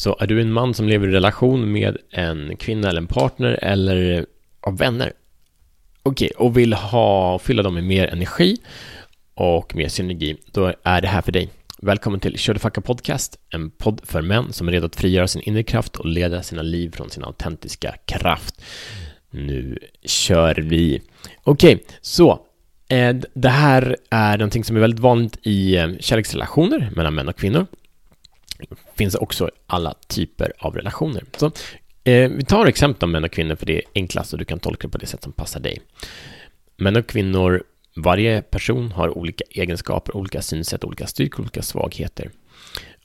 Så är du en man som lever i relation med en kvinna eller en partner eller av vänner Okej, okay, och vill ha, fylla dem med mer energi och mer synergi, då är det här för dig. Välkommen till Kör Facka Podcast, en podd för män som är redo att frigöra sin inre kraft och leda sina liv från sin autentiska kraft. Nu kör vi. Okej, okay, så eh, det här är någonting som är väldigt vanligt i eh, kärleksrelationer mellan män och kvinnor. Finns också alla typer av relationer. Så eh, vi tar exempel om män och kvinnor för det är enklast och du kan tolka det på det sätt som passar dig. Män och kvinnor varje person har olika egenskaper, olika synsätt, olika styrkor, olika svagheter.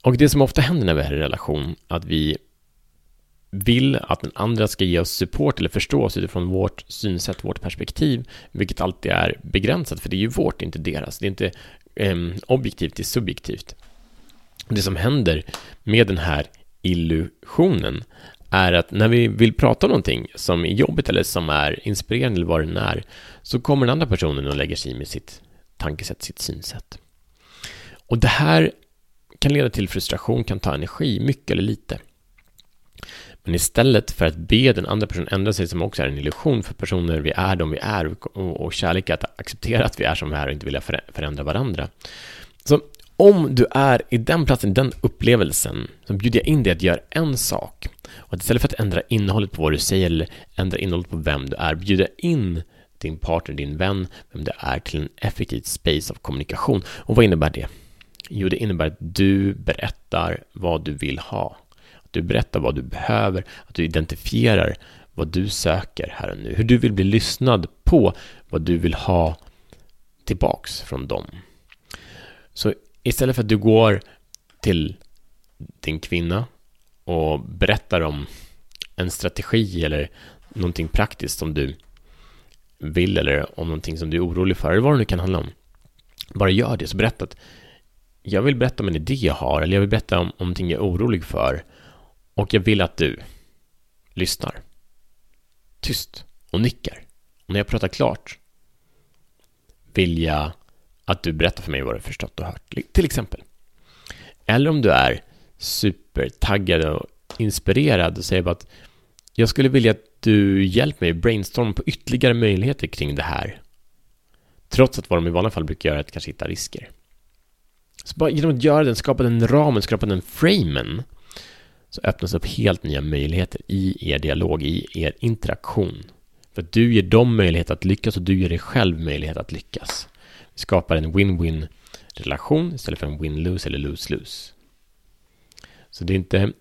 Och det som ofta händer när vi är i relation, att vi vill att den andra ska ge oss support eller förstå oss utifrån vårt synsätt, vårt perspektiv, vilket alltid är begränsat, för det är ju vårt, inte deras. Det är inte eh, objektivt, det är subjektivt. Det som händer med den här illusionen är att när vi vill prata om någonting som är jobbigt eller som är inspirerande eller vad det är, så kommer den andra personen och lägger sig i med sitt tankesätt, sitt synsätt. Och det här kan leda till frustration, kan ta energi, mycket eller lite. Men istället för att be den andra personen ändra sig, som också är en illusion för personer, vi är de vi är, och kärlek är att acceptera att vi är som vi är och inte vilja förändra varandra. Så om du är i den platsen, i den upplevelsen, så bjuder jag in dig att göra en sak. Och att istället för att ändra innehållet på vad du säger eller ändra innehållet på vem du är, bjuda in din partner, din vän, vem det är till en effektiv space av kommunikation. Och vad innebär det? Jo, det innebär att du berättar vad du vill ha. Att du berättar vad du behöver, att du identifierar vad du söker här och nu. Hur du vill bli lyssnad på, vad du vill ha tillbaks från dem. Så istället för att du går till din kvinna och berättar om en strategi eller någonting praktiskt som du vill eller om någonting som du är orolig för, eller vad det nu kan handla om. Bara gör det, så berätta att jag vill berätta om en idé jag har, eller jag vill berätta om, om någonting jag är orolig för, och jag vill att du lyssnar. Tyst och nickar. Och när jag pratar klart vill jag att du berättar för mig vad du förstått och hört, till exempel. Eller om du är supertaggad och inspirerad och säger bara att jag skulle vilja att du hjälper mig brainstorma på ytterligare möjligheter kring det här. Trots att vad de i vanliga fall brukar göra är att kanske hitta risker. Så bara genom att göra den, skapa den ramen, skapa den framen, så öppnas upp helt nya möjligheter i er dialog, i er interaktion. För att du ger dem möjlighet att lyckas och du ger dig själv möjlighet att lyckas. Vi skapar en win-win relation istället för en win-lose eller lose-lose. Så det är inte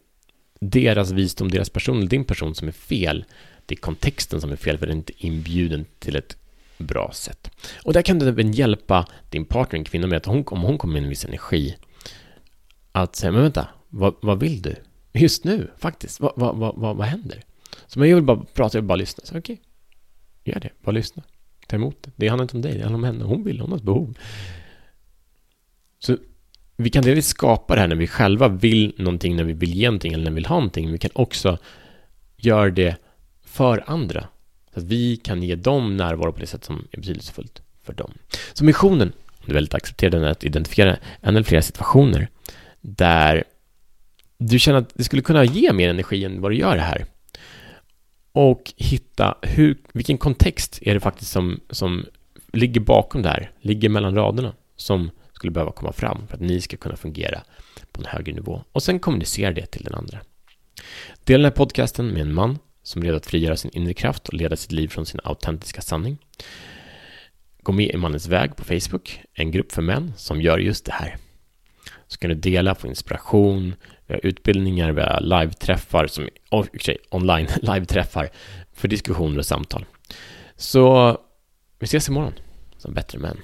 deras visdom, deras person eller din person som är fel. Det är kontexten som är fel, för den är inte inbjuden till ett bra sätt. Och där kan du även hjälpa din partner, en kvinna, med att hon, om hon kommer med en viss energi, att säga, men vänta, vad, vad vill du? Just nu, faktiskt, vad, vad, vad, vad, händer? Så jag vill bara prata, jag vill bara lyssna. Så okej, okay gör det, bara lyssna. Ta emot det. Det handlar inte om dig, det handlar om henne. Hon vill, hon har ett behov. Så vi kan delvis skapa det här när vi själva vill någonting, när vi vill ge någonting eller när vi vill ha någonting. Men vi kan också göra det för andra. Så att vi kan ge dem närvaro på det sätt som är betydelsefullt för dem. Så missionen, om du väldigt accepterar den, är att identifiera en eller flera situationer där du känner att det skulle kunna ge mer energi än vad du gör det här. Och hitta hur, vilken kontext är det faktiskt som, som ligger bakom det här, ligger mellan raderna, som skulle behöva komma fram för att ni ska kunna fungera på en högre nivå. Och sen kommunicera det till den andra. Dela den här podcasten med en man som är redo att frigöra sin inre kraft och leda sitt liv från sin autentiska sanning. Gå med i Mannens väg på Facebook, en grupp för män som gör just det här. Så kan du dela, få inspiration, vi har utbildningar, vi har live-träffar, som, oh, sig, online live-träffar för diskussioner och samtal. Så vi ses imorgon som bättre män.